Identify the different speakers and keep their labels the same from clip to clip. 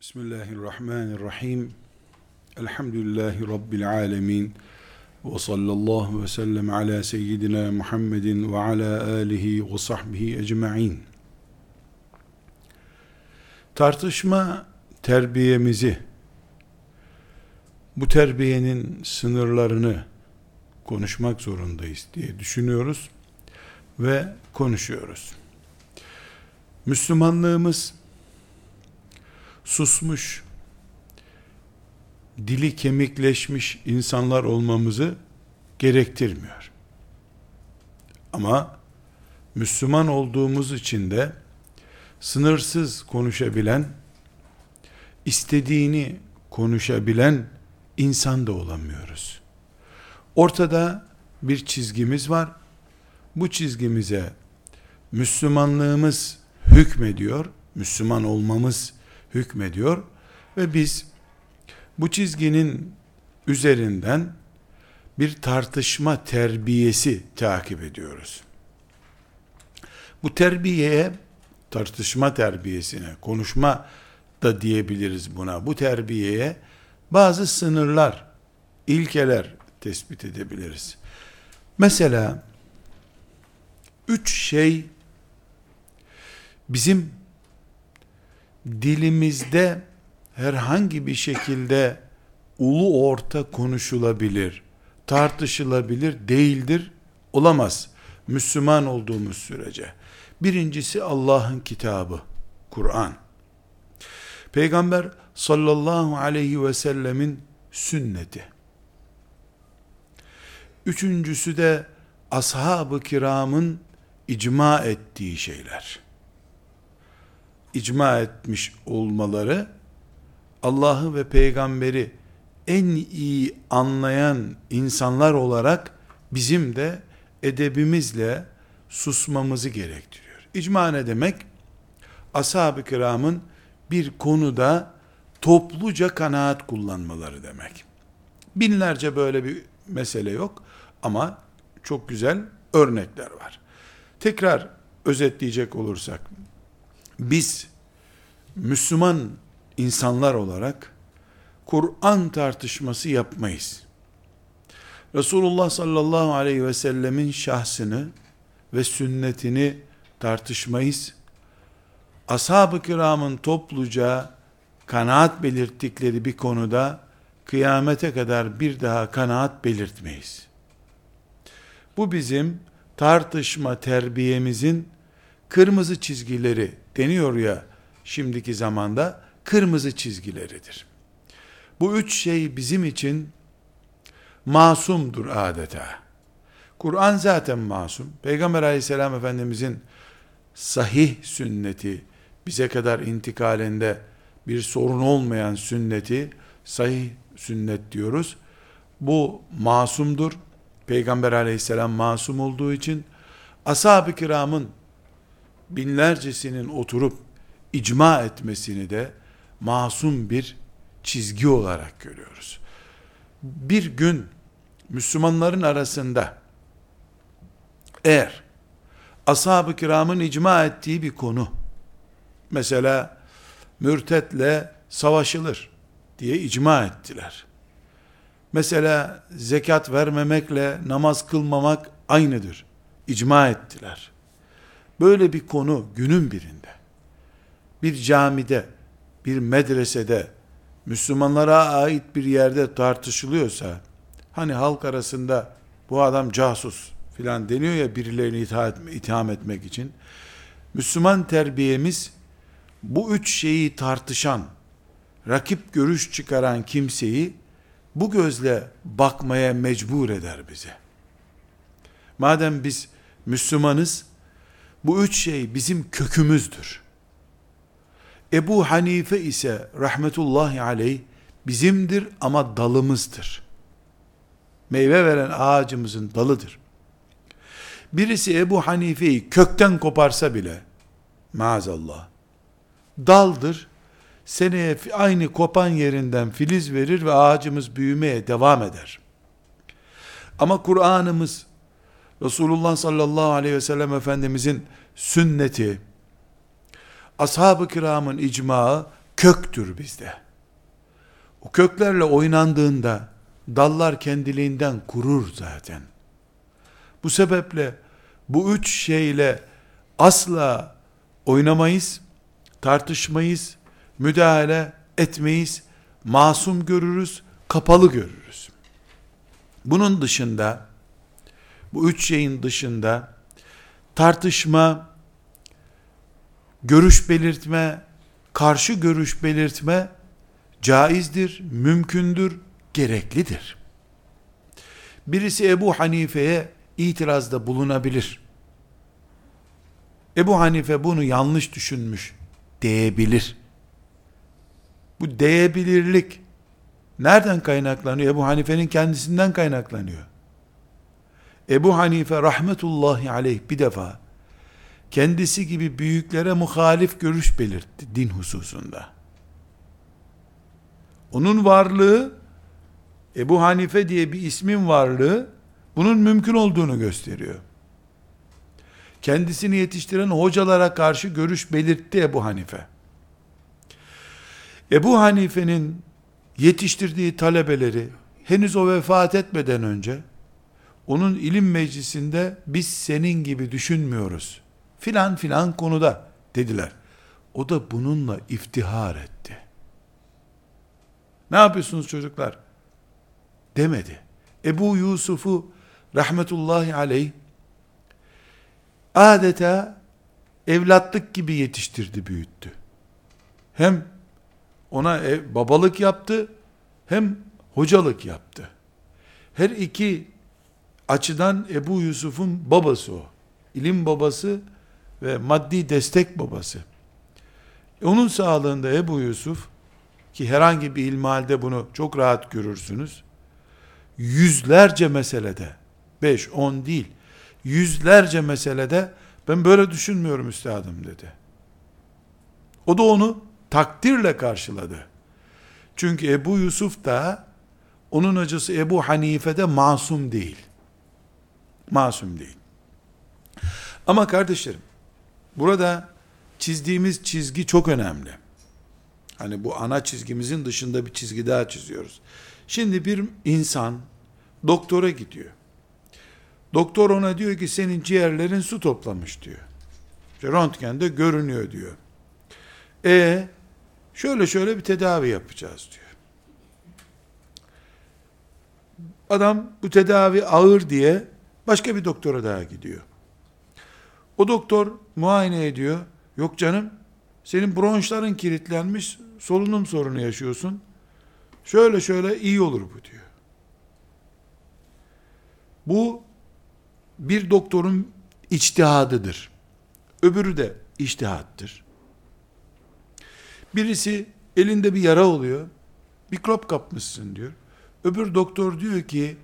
Speaker 1: Bismillahirrahmanirrahim. Elhamdülillahi Rabbil alemin. Ve sallallahu ve sellem ala seyyidina Muhammedin ve ala alihi ve sahbihi ecma'in. Tartışma terbiyemizi, bu terbiyenin sınırlarını konuşmak zorundayız diye düşünüyoruz ve konuşuyoruz. Müslümanlığımız susmuş, dili kemikleşmiş insanlar olmamızı gerektirmiyor. Ama Müslüman olduğumuz için de sınırsız konuşabilen, istediğini konuşabilen insan da olamıyoruz. Ortada bir çizgimiz var. Bu çizgimize Müslümanlığımız hükmediyor. Müslüman olmamız hükmediyor ve biz bu çizginin üzerinden bir tartışma terbiyesi takip ediyoruz. Bu terbiyeye tartışma terbiyesine, konuşma da diyebiliriz buna. Bu terbiyeye bazı sınırlar, ilkeler tespit edebiliriz. Mesela üç şey bizim dilimizde herhangi bir şekilde ulu orta konuşulabilir, tartışılabilir değildir, olamaz. Müslüman olduğumuz sürece. Birincisi Allah'ın kitabı, Kur'an. Peygamber sallallahu aleyhi ve sellemin sünneti. Üçüncüsü de ashab-ı kiramın icma ettiği şeyler icma etmiş olmaları Allah'ı ve peygamberi en iyi anlayan insanlar olarak bizim de edebimizle susmamızı gerektiriyor. İcma ne demek? Ashab-ı kiramın bir konuda topluca kanaat kullanmaları demek. Binlerce böyle bir mesele yok ama çok güzel örnekler var. Tekrar özetleyecek olursak biz Müslüman insanlar olarak Kur'an tartışması yapmayız. Resulullah sallallahu aleyhi ve sellemin şahsını ve sünnetini tartışmayız. Ashab-ı kiramın topluca kanaat belirttikleri bir konuda kıyamete kadar bir daha kanaat belirtmeyiz. Bu bizim tartışma terbiyemizin kırmızı çizgileri deniyor ya şimdiki zamanda kırmızı çizgileridir. Bu üç şey bizim için masumdur adeta. Kur'an zaten masum. Peygamber aleyhisselam efendimizin sahih sünneti bize kadar intikalinde bir sorun olmayan sünneti sahih sünnet diyoruz. Bu masumdur. Peygamber aleyhisselam masum olduğu için ashab-ı kiramın binlercesinin oturup icma etmesini de masum bir çizgi olarak görüyoruz. Bir gün Müslümanların arasında eğer ashab-ı kiramın icma ettiği bir konu mesela mürtetle savaşılır diye icma ettiler. Mesela zekat vermemekle namaz kılmamak aynıdır. İcma ettiler böyle bir konu günün birinde bir camide, bir medresede, Müslümanlara ait bir yerde tartışılıyorsa, hani halk arasında bu adam casus filan deniyor ya birilerini itham etmek için, Müslüman terbiyemiz bu üç şeyi tartışan, rakip görüş çıkaran kimseyi bu gözle bakmaya mecbur eder bize. Madem biz Müslümanız, bu üç şey bizim kökümüzdür. Ebu Hanife ise rahmetullahi aleyh bizimdir ama dalımızdır. Meyve veren ağacımızın dalıdır. Birisi Ebu Hanife'yi kökten koparsa bile maazallah daldır. Seneye aynı kopan yerinden filiz verir ve ağacımız büyümeye devam eder. Ama Kur'an'ımız Resulullah sallallahu aleyhi ve sellem Efendimizin sünneti, ashab-ı kiramın icmağı köktür bizde. O köklerle oynandığında dallar kendiliğinden kurur zaten. Bu sebeple bu üç şeyle asla oynamayız, tartışmayız, müdahale etmeyiz, masum görürüz, kapalı görürüz. Bunun dışında, bu üç şeyin dışında tartışma, görüş belirtme, karşı görüş belirtme caizdir, mümkündür, gereklidir. Birisi Ebu Hanife'ye itirazda bulunabilir. Ebu Hanife bunu yanlış düşünmüş diyebilir. Bu diyebilirlik nereden kaynaklanıyor? Ebu Hanife'nin kendisinden kaynaklanıyor. Ebu Hanife rahmetullahi aleyh bir defa kendisi gibi büyüklere muhalif görüş belirtti din hususunda. Onun varlığı Ebu Hanife diye bir ismin varlığı bunun mümkün olduğunu gösteriyor. Kendisini yetiştiren hocalara karşı görüş belirtti Ebu Hanife. Ebu Hanife'nin yetiştirdiği talebeleri henüz o vefat etmeden önce onun ilim meclisinde biz senin gibi düşünmüyoruz. Filan filan konuda dediler. O da bununla iftihar etti. Ne yapıyorsunuz çocuklar? Demedi. Ebu Yusuf'u rahmetullahi aleyh adeta evlatlık gibi yetiştirdi, büyüttü. Hem ona babalık yaptı, hem hocalık yaptı. Her iki açıdan Ebu Yusuf'un babası o. İlim babası ve maddi destek babası. Onun sağlığında Ebu Yusuf, ki herhangi bir ilmihalde bunu çok rahat görürsünüz, yüzlerce meselede, beş, on değil, yüzlerce meselede, ben böyle düşünmüyorum üstadım dedi. O da onu takdirle karşıladı. Çünkü Ebu Yusuf da, onun acısı Ebu Hanife'de masum değil. Masum değil. Ama kardeşlerim, burada çizdiğimiz çizgi çok önemli. Hani bu ana çizgimizin dışında bir çizgi daha çiziyoruz. Şimdi bir insan doktora gidiyor. Doktor ona diyor ki senin ciğerlerin su toplamış diyor. İşte röntgende görünüyor diyor. E şöyle şöyle bir tedavi yapacağız diyor. Adam bu tedavi ağır diye başka bir doktora daha gidiyor. O doktor muayene ediyor. Yok canım senin bronşların kilitlenmiş solunum sorunu yaşıyorsun. Şöyle şöyle iyi olur bu diyor. Bu bir doktorun içtihadıdır. Öbürü de içtihattır. Birisi elinde bir yara oluyor. Mikrop kapmışsın diyor. Öbür doktor diyor ki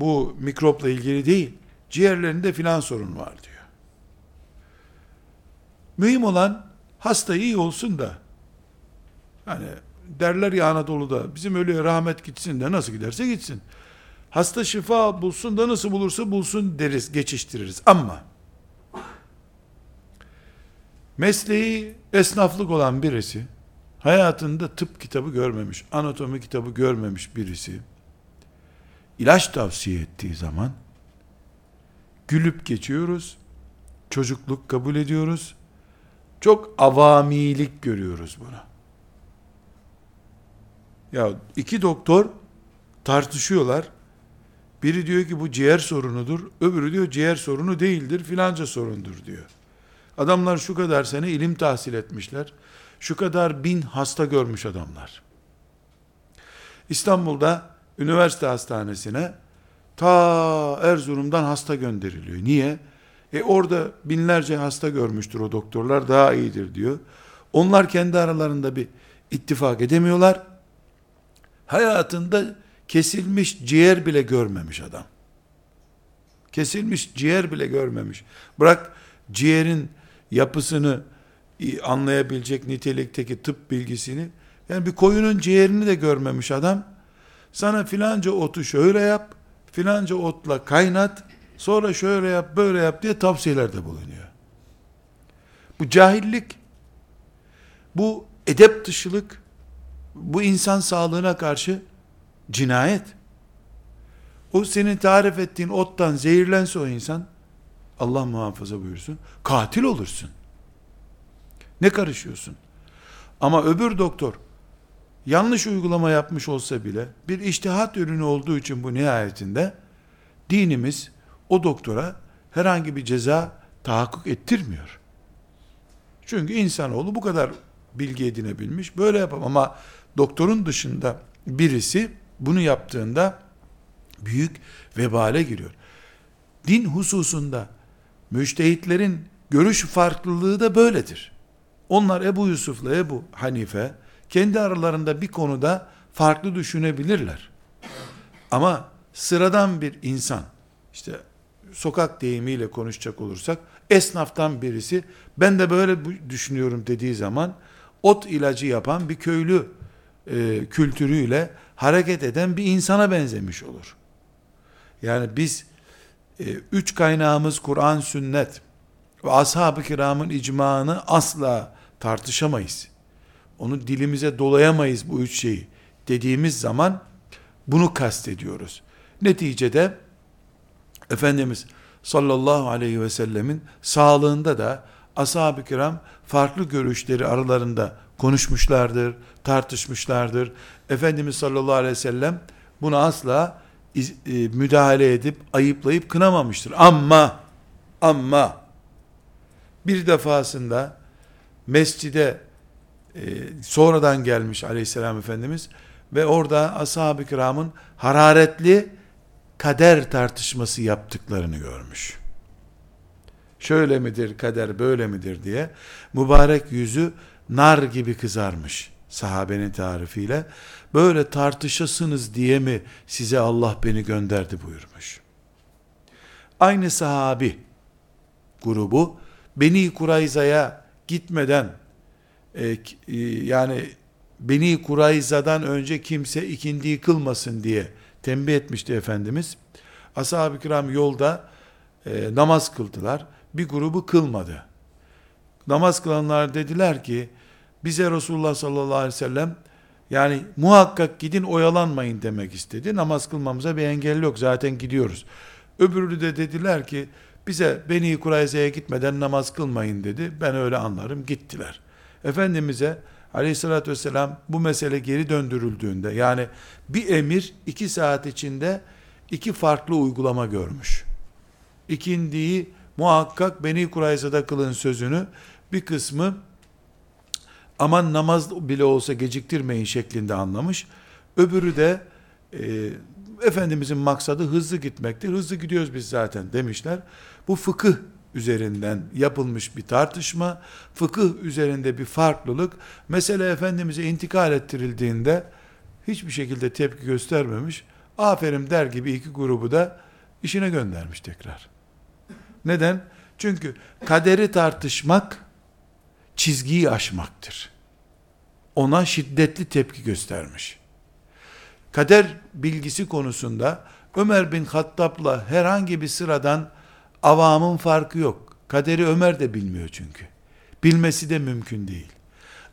Speaker 1: bu mikropla ilgili değil. Ciğerlerinde filan sorun var diyor. Mühim olan hasta iyi olsun da hani derler ya Anadolu'da bizim ölüye rahmet gitsin de nasıl giderse gitsin. Hasta şifa bulsun da nasıl bulursa bulsun deriz, geçiştiririz. Ama mesleği esnaflık olan birisi, hayatında tıp kitabı görmemiş, anatomi kitabı görmemiş birisi, ilaç tavsiye ettiği zaman, gülüp geçiyoruz, çocukluk kabul ediyoruz, çok avamilik görüyoruz buna. Ya iki doktor tartışıyorlar, biri diyor ki bu ciğer sorunudur, öbürü diyor ciğer sorunu değildir, filanca sorundur diyor. Adamlar şu kadar sene ilim tahsil etmişler. Şu kadar bin hasta görmüş adamlar. İstanbul'da üniversite hastanesine ta Erzurum'dan hasta gönderiliyor. Niye? E orada binlerce hasta görmüştür o doktorlar daha iyidir diyor. Onlar kendi aralarında bir ittifak edemiyorlar. Hayatında kesilmiş ciğer bile görmemiş adam. Kesilmiş ciğer bile görmemiş. Bırak ciğerin yapısını anlayabilecek nitelikteki tıp bilgisini, yani bir koyunun ciğerini de görmemiş adam, sana filanca otu şöyle yap, filanca otla kaynat, sonra şöyle yap, böyle yap diye tavsiyelerde bulunuyor. Bu cahillik, bu edep dışılık, bu insan sağlığına karşı cinayet. O senin tarif ettiğin ottan zehirlense o insan, Allah muhafaza buyursun, katil olursun. Ne karışıyorsun? Ama öbür doktor, yanlış uygulama yapmış olsa bile, bir iştihat ürünü olduğu için bu nihayetinde, dinimiz o doktora herhangi bir ceza tahakkuk ettirmiyor. Çünkü insanoğlu bu kadar bilgi edinebilmiş, böyle yapamam ama doktorun dışında birisi bunu yaptığında büyük vebale giriyor. Din hususunda müştehitlerin görüş farklılığı da böyledir. Onlar Ebu Yusuf'la Ebu Hanife kendi aralarında bir konuda farklı düşünebilirler. Ama sıradan bir insan, işte sokak deyimiyle konuşacak olursak, esnaftan birisi, ben de böyle düşünüyorum dediği zaman, ot ilacı yapan bir köylü e, kültürüyle hareket eden bir insana benzemiş olur. Yani biz e, üç kaynağımız Kur'an, sünnet ve ashab-ı kiramın icmağını asla tartışamayız. Onu dilimize dolayamayız bu üç şeyi dediğimiz zaman bunu kastediyoruz. Neticede Efendimiz sallallahu aleyhi ve sellemin sağlığında da ashab-ı kiram farklı görüşleri aralarında konuşmuşlardır, tartışmışlardır. Efendimiz sallallahu aleyhi ve sellem buna asla e, müdahale edip ayıplayıp kınamamıştır. Ama ama bir defasında mescide e, sonradan gelmiş aleyhisselam efendimiz ve orada ashab-ı kiramın hararetli kader tartışması yaptıklarını görmüş. Şöyle midir kader böyle midir diye mübarek yüzü nar gibi kızarmış sahabenin tarifiyle. Böyle tartışasınız diye mi size Allah beni gönderdi buyurmuş. Aynı sahabi grubu Beni Kurayza'ya gitmeden e, e, yani Beni Kurayza'dan önce kimse ikindiyi kılmasın diye tembih etmişti Efendimiz. Ashab-ı kiram yolda e, namaz kıldılar. Bir grubu kılmadı. Namaz kılanlar dediler ki bize Resulullah sallallahu aleyhi ve sellem yani muhakkak gidin oyalanmayın demek istedi. Namaz kılmamıza bir engel yok zaten gidiyoruz. Öbürü de dediler ki bize Beni Kurayza'ya gitmeden namaz kılmayın dedi. Ben öyle anlarım gittiler. Efendimiz'e aleyhissalatü vesselam bu mesele geri döndürüldüğünde yani bir emir iki saat içinde iki farklı uygulama görmüş. İkindiyi muhakkak Beni Kurayza'da kılın sözünü bir kısmı aman namaz bile olsa geciktirmeyin şeklinde anlamış. Öbürü de e, Efendimizin maksadı hızlı gitmektir. Hızlı gidiyoruz biz zaten demişler. Bu fıkıh üzerinden yapılmış bir tartışma, fıkıh üzerinde bir farklılık, mesele Efendimiz'e intikal ettirildiğinde hiçbir şekilde tepki göstermemiş, aferin der gibi iki grubu da işine göndermiş tekrar. Neden? Çünkü kaderi tartışmak, çizgiyi aşmaktır. Ona şiddetli tepki göstermiş. Kader bilgisi konusunda Ömer bin Hattab'la herhangi bir sıradan avamın farkı yok. Kaderi Ömer de bilmiyor çünkü. Bilmesi de mümkün değil.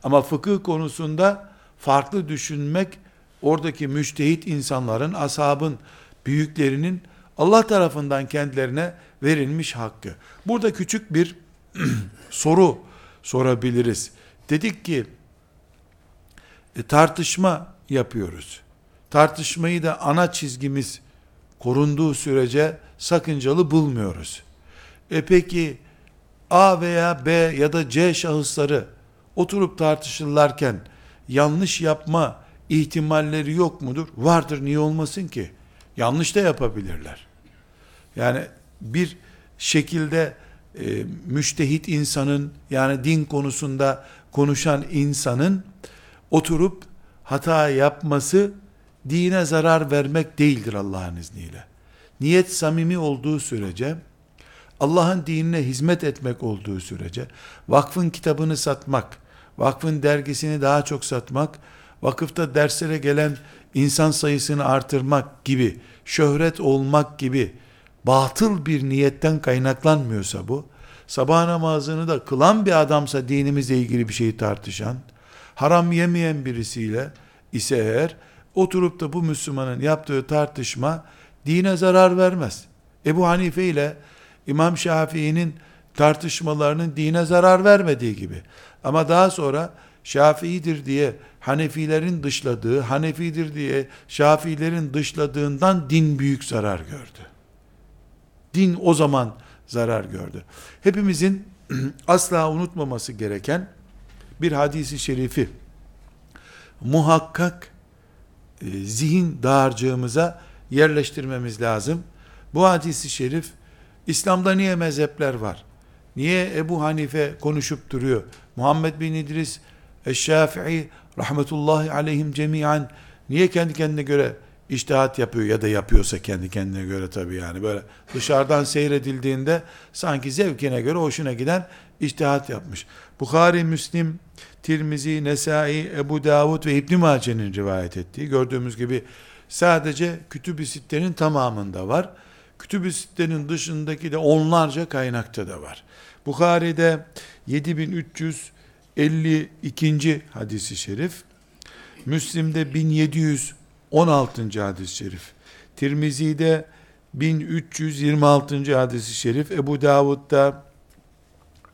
Speaker 1: Ama fıkıh konusunda farklı düşünmek oradaki müştehit insanların, ashabın, büyüklerinin Allah tarafından kendilerine verilmiş hakkı. Burada küçük bir soru sorabiliriz. Dedik ki e, tartışma yapıyoruz. Tartışmayı da ana çizgimiz korunduğu sürece sakıncalı bulmuyoruz. E peki A veya B ya da C şahısları oturup tartışırlarken yanlış yapma ihtimalleri yok mudur? Vardır niye olmasın ki? Yanlış da yapabilirler. Yani bir şekilde e, müştehit insanın yani din konusunda konuşan insanın oturup hata yapması dine zarar vermek değildir Allah'ın izniyle. Niyet samimi olduğu sürece, Allah'ın dinine hizmet etmek olduğu sürece, vakfın kitabını satmak, vakfın dergisini daha çok satmak, vakıfta derslere gelen insan sayısını artırmak gibi, şöhret olmak gibi batıl bir niyetten kaynaklanmıyorsa bu, sabah namazını da kılan bir adamsa dinimizle ilgili bir şeyi tartışan, haram yemeyen birisiyle ise eğer oturup da bu Müslümanın yaptığı tartışma dine zarar vermez. Ebu Hanife ile İmam Şafii'nin tartışmalarının dine zarar vermediği gibi. Ama daha sonra Şafii'dir diye Hanefilerin dışladığı, Hanefidir diye Şafiilerin dışladığından din büyük zarar gördü. Din o zaman zarar gördü. Hepimizin asla unutmaması gereken bir hadisi şerifi muhakkak zihin dağarcığımıza yerleştirmemiz lazım. Bu hadisi şerif İslam'da niye mezhepler var? Niye Ebu Hanife konuşup duruyor? Muhammed bin İdris Eşşafi'i rahmetullahi aleyhim cemiyen niye kendi kendine göre iştihat yapıyor ya da yapıyorsa kendi kendine göre tabii yani böyle dışarıdan seyredildiğinde sanki zevkine göre hoşuna giden iştihat yapmış. Bukhari, Müslim, Tirmizi, Nesai, Ebu Davud ve İbn Mace'nin rivayet ettiği gördüğümüz gibi sadece Kütüb-i Sitte'nin tamamında var. Kütüb-i Sitte'nin dışındaki de onlarca kaynakta da var. Bukhari'de 7352. hadisi şerif, Müslim'de 1716. hadis-i şerif, Tirmizi'de 1326. hadisi şerif, Ebu Davud'da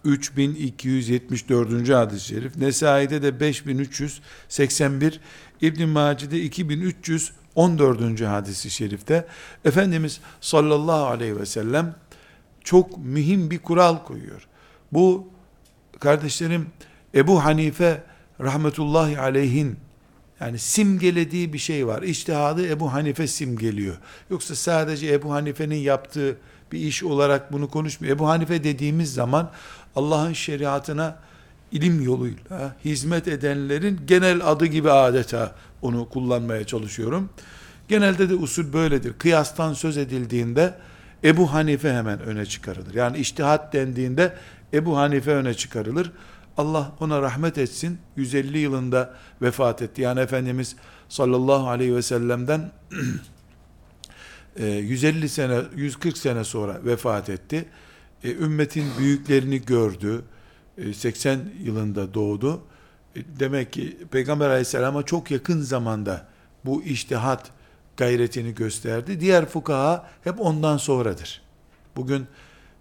Speaker 1: 3274. hadis-i şerif, Nesai'de de 5381, İbn Maci'de 2314. hadisi şerifte Efendimiz sallallahu aleyhi ve sellem çok mühim bir kural koyuyor. Bu kardeşlerim Ebu Hanife rahmetullahi aleyhin yani simgelediği bir şey var. İçtihadı Ebu Hanife simgeliyor. Yoksa sadece Ebu Hanife'nin yaptığı bir iş olarak bunu konuşmuyor. Ebu Hanife dediğimiz zaman Allah'ın şeriatına ilim yoluyla hizmet edenlerin genel adı gibi adeta onu kullanmaya çalışıyorum. Genelde de usul böyledir. Kıyastan söz edildiğinde Ebu Hanife hemen öne çıkarılır. Yani iştihat dendiğinde Ebu Hanife öne çıkarılır. Allah ona rahmet etsin. 150 yılında vefat etti. Yani Efendimiz sallallahu aleyhi ve sellem'den 150 sene, 140 sene sonra vefat etti. E, ümmetin büyüklerini gördü. 80 yılında doğdu. E, demek ki Peygamber aleyhisselama çok yakın zamanda bu iştihat gayretini gösterdi. Diğer fukaha hep ondan sonradır. Bugün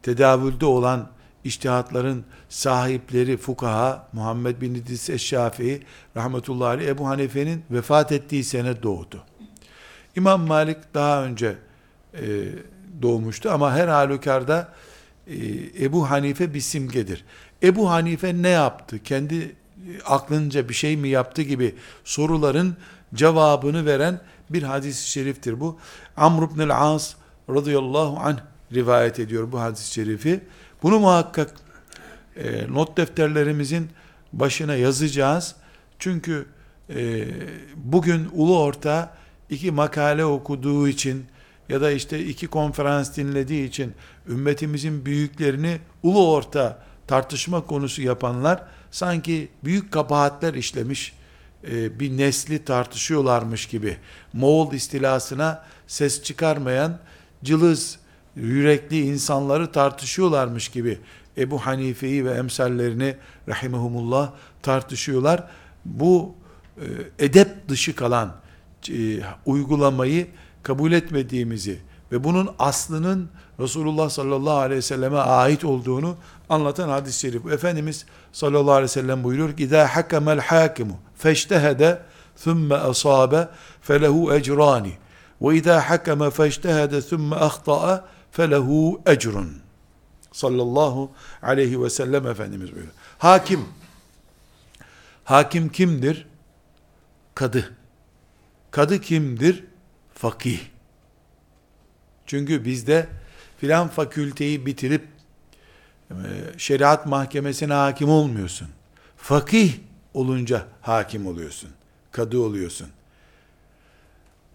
Speaker 1: tedavülde olan iştihatların sahipleri fukaha Muhammed bin İdris Eşşafii rahmetullahi aleyh Ebu Hanife'nin vefat ettiği sene doğdu. İmam Malik daha önce e, doğmuştu ama her halükarda e, Ebu Hanife bir simgedir. Ebu Hanife ne yaptı? Kendi e, aklınca bir şey mi yaptı gibi soruların cevabını veren bir hadis-i şeriftir bu. Amr ibn el-As radıyallahu anh rivayet ediyor bu hadis-i şerifi. Bunu muhakkak e, not defterlerimizin başına yazacağız. Çünkü e, bugün ulu orta iki makale okuduğu için ya da işte iki konferans dinlediği için ümmetimizin büyüklerini ulu orta tartışma konusu yapanlar sanki büyük kabahatler işlemiş e, bir nesli tartışıyorlarmış gibi Moğol istilasına ses çıkarmayan cılız yürekli insanları tartışıyorlarmış gibi Ebu Hanife'yi ve emsallerini rahimehumullah tartışıyorlar. Bu e, edep dışı kalan e, uygulamayı kabul etmediğimizi ve bunun aslının Resulullah sallallahu aleyhi ve selleme ait olduğunu anlatan hadis-i şerif. Efendimiz sallallahu aleyhi ve sellem buyuruyor ki اِذَا حَكَمَ الْحَاكِمُ فَاجْتَهَدَ ثُمَّ أَصَابَ فَلَهُ اَجْرَانِ وَاِذَا حَكَمَ فَاجْتَهَدَ ثُمَّ أَخْطَأَ felehu ecrun. Sallallahu aleyhi ve sellem Efendimiz buyuruyor. Hakim. Hakim kimdir? Kadı. Kadı kimdir? Fakih. Çünkü bizde filan fakülteyi bitirip e, şeriat mahkemesine hakim olmuyorsun. Fakih olunca hakim oluyorsun. Kadı oluyorsun.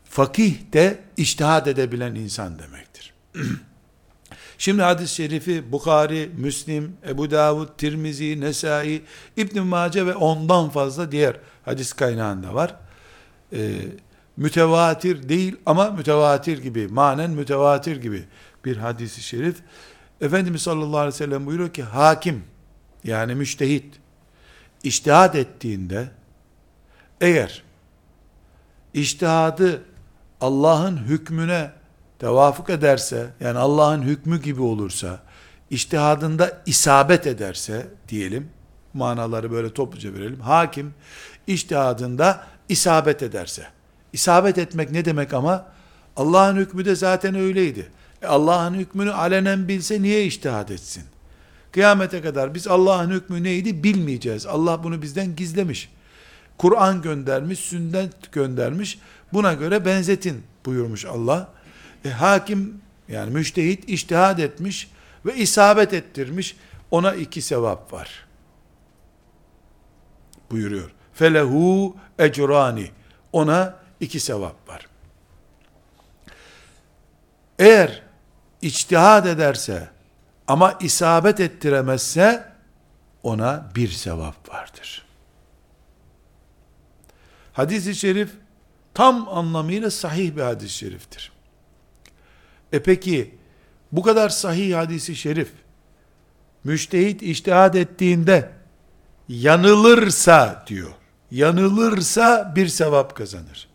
Speaker 1: Fakih de iştihad edebilen insan demektir. Şimdi hadis-i şerifi Bukhari, Müslim, Ebu Davud, Tirmizi, Nesai, İbn Mace ve ondan fazla diğer hadis kaynağında var. Ee, mütevatir değil ama mütevatir gibi, manen mütevatir gibi bir hadisi şerif. Efendimiz sallallahu aleyhi ve sellem buyuruyor ki hakim yani müştehit iştihad ettiğinde Eğer iştihadı Allah'ın hükmüne tevafuk ederse, yani Allah'ın hükmü gibi olursa, iştihadında isabet ederse diyelim, manaları böyle topluca verelim. Hakim iştihadında isabet ederse. İsabet etmek ne demek ama? Allah'ın hükmü de zaten öyleydi. E Allah'ın hükmünü alenen bilse niye iştihad etsin? Kıyamete kadar biz Allah'ın hükmü neydi bilmeyeceğiz. Allah bunu bizden gizlemiş. Kur'an göndermiş, sünnet göndermiş. Buna göre benzetin buyurmuş Allah. E, hakim yani müştehit iştihad etmiş ve isabet ettirmiş. Ona iki sevap var. Buyuruyor. Felehu ecrani. Ona iki sevap var. Eğer içtihad ederse ama isabet ettiremezse ona bir sevap vardır. Hadis-i şerif tam anlamıyla sahih bir hadis-i şeriftir. E peki bu kadar sahih hadisi şerif müştehit iştihad ettiğinde yanılırsa diyor. Yanılırsa bir sevap kazanır.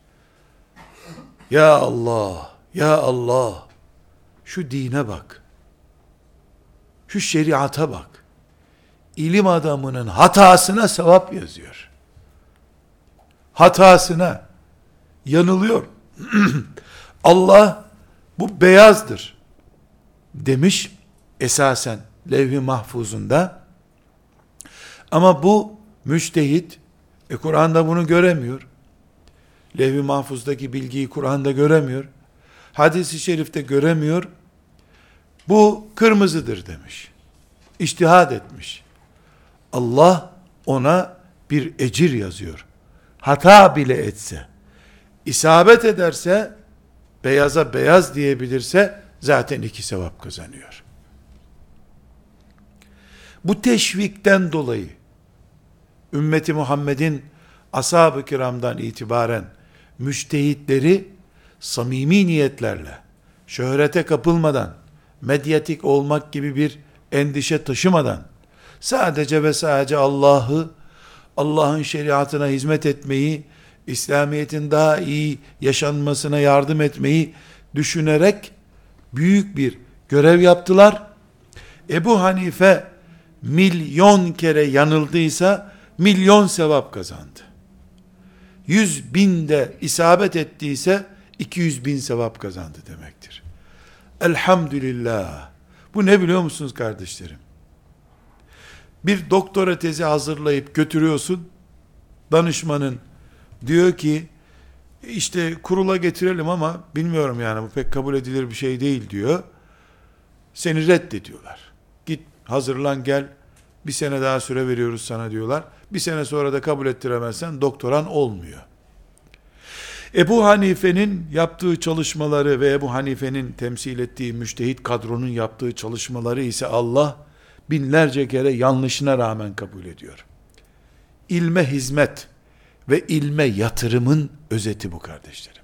Speaker 1: Ya Allah, ya Allah. Şu dine bak. Şu şeriata bak. İlim adamının hatasına sevap yazıyor. Hatasına yanılıyor. Allah bu beyazdır demiş esasen levh-i mahfuzunda. Ama bu müştehit e Kur'an'da bunu göremiyor. Levh-i mahfuzdaki bilgiyi Kur'an'da göremiyor. Hadis-i şerifte göremiyor. Bu kırmızıdır demiş. İçtihad etmiş. Allah ona bir ecir yazıyor. Hata bile etse, isabet ederse, beyaza beyaz diyebilirse, zaten iki sevap kazanıyor. Bu teşvikten dolayı, ümmeti Muhammed'in ashab-ı kiramdan itibaren, müştehitleri, samimi niyetlerle, şöhrete kapılmadan, medyatik olmak gibi bir endişe taşımadan, sadece ve sadece Allah'ı, Allah'ın şeriatına hizmet etmeyi, İslamiyet'in daha iyi yaşanmasına yardım etmeyi düşünerek büyük bir görev yaptılar. Ebu Hanife milyon kere yanıldıysa milyon sevap kazandı. Yüz binde isabet ettiyse 200 bin sevap kazandı demektir. Elhamdülillah. Bu ne biliyor musunuz kardeşlerim? Bir doktora tezi hazırlayıp götürüyorsun. Danışmanın diyor ki işte kurula getirelim ama bilmiyorum yani bu pek kabul edilir bir şey değil diyor. Seni reddediyorlar. Git hazırlan gel bir sene daha süre veriyoruz sana diyorlar. Bir sene sonra da kabul ettiremezsen doktoran olmuyor. Ebu Hanife'nin yaptığı çalışmaları ve Ebu Hanife'nin temsil ettiği müştehit kadronun yaptığı çalışmaları ise Allah binlerce kere yanlışına rağmen kabul ediyor. İlme hizmet ve ilme yatırımın özeti bu kardeşlerim.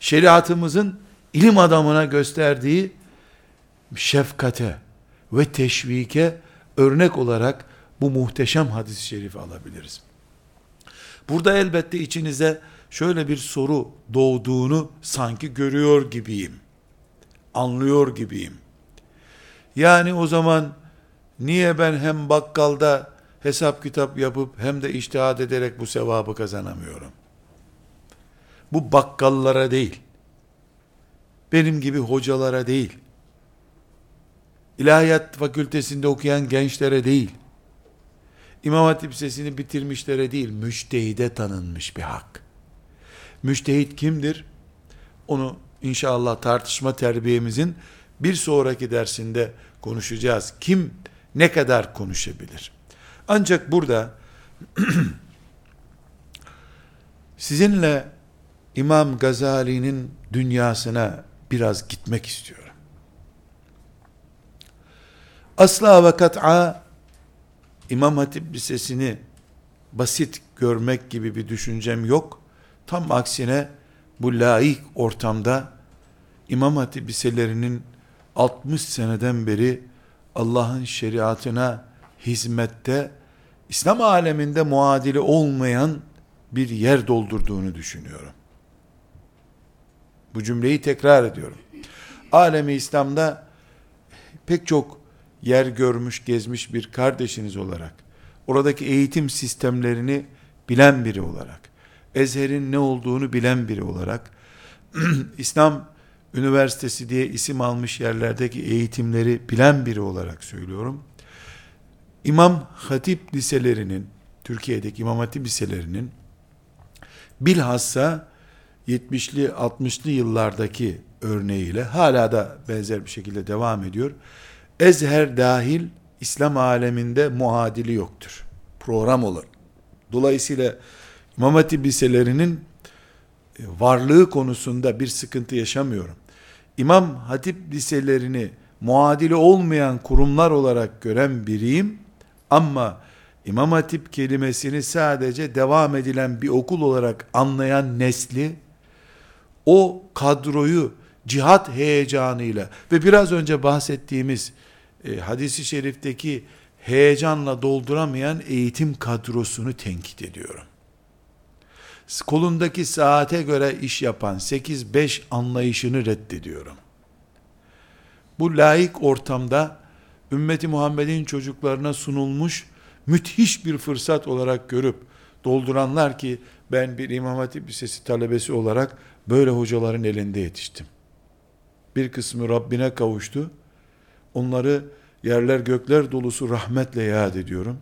Speaker 1: Şeriatımızın ilim adamına gösterdiği şefkate ve teşvike örnek olarak bu muhteşem hadis-i şerifi alabiliriz. Burada elbette içinize şöyle bir soru doğduğunu sanki görüyor gibiyim. Anlıyor gibiyim. Yani o zaman niye ben hem bakkalda hesap kitap yapıp hem de iştihad ederek bu sevabı kazanamıyorum? Bu bakkallara değil. Benim gibi hocalara değil. İlahiyat fakültesinde okuyan gençlere değil. İmam Hatip Lisesi'ni bitirmişlere değil, müştehide tanınmış bir hak. Müştehit kimdir? Onu inşallah tartışma terbiyemizin bir sonraki dersinde konuşacağız. Kim ne kadar konuşabilir? Ancak burada sizinle İmam Gazali'nin dünyasına biraz gitmek istiyorum. Asla ve kat'a İmam Hatip Lisesi'ni basit görmek gibi bir düşüncem yok. Tam aksine bu laik ortamda İmam Hatip liselerinin 60 seneden beri Allah'ın şeriatına hizmette İslam aleminde muadili olmayan bir yer doldurduğunu düşünüyorum. Bu cümleyi tekrar ediyorum. Alemi İslam'da pek çok yer görmüş, gezmiş bir kardeşiniz olarak, oradaki eğitim sistemlerini bilen biri olarak, Ezher'in ne olduğunu bilen biri olarak, İslam Üniversitesi diye isim almış yerlerdeki eğitimleri bilen biri olarak söylüyorum. İmam Hatip liselerinin, Türkiye'deki İmam Hatip liselerinin bilhassa 70'li 60'lı yıllardaki örneğiyle hala da benzer bir şekilde devam ediyor. Ezher dahil İslam aleminde muadili yoktur. Program olur. Dolayısıyla İmam Hatip liselerinin e, varlığı konusunda bir sıkıntı yaşamıyorum. İmam Hatip liselerini muadili olmayan kurumlar olarak gören biriyim. Ama İmam Hatip kelimesini sadece devam edilen bir okul olarak anlayan nesli o kadroyu cihat heyecanıyla ve biraz önce bahsettiğimiz e, hadisi şerifteki heyecanla dolduramayan eğitim kadrosunu tenkit ediyorum. Kolundaki saate göre iş yapan 8-5 anlayışını reddediyorum. Bu laik ortamda ümmeti Muhammed'in çocuklarına sunulmuş müthiş bir fırsat olarak görüp dolduranlar ki ben bir İmam Hatip Lisesi talebesi olarak böyle hocaların elinde yetiştim. Bir kısmı Rabbine kavuştu. Onları yerler gökler dolusu rahmetle yad ediyorum.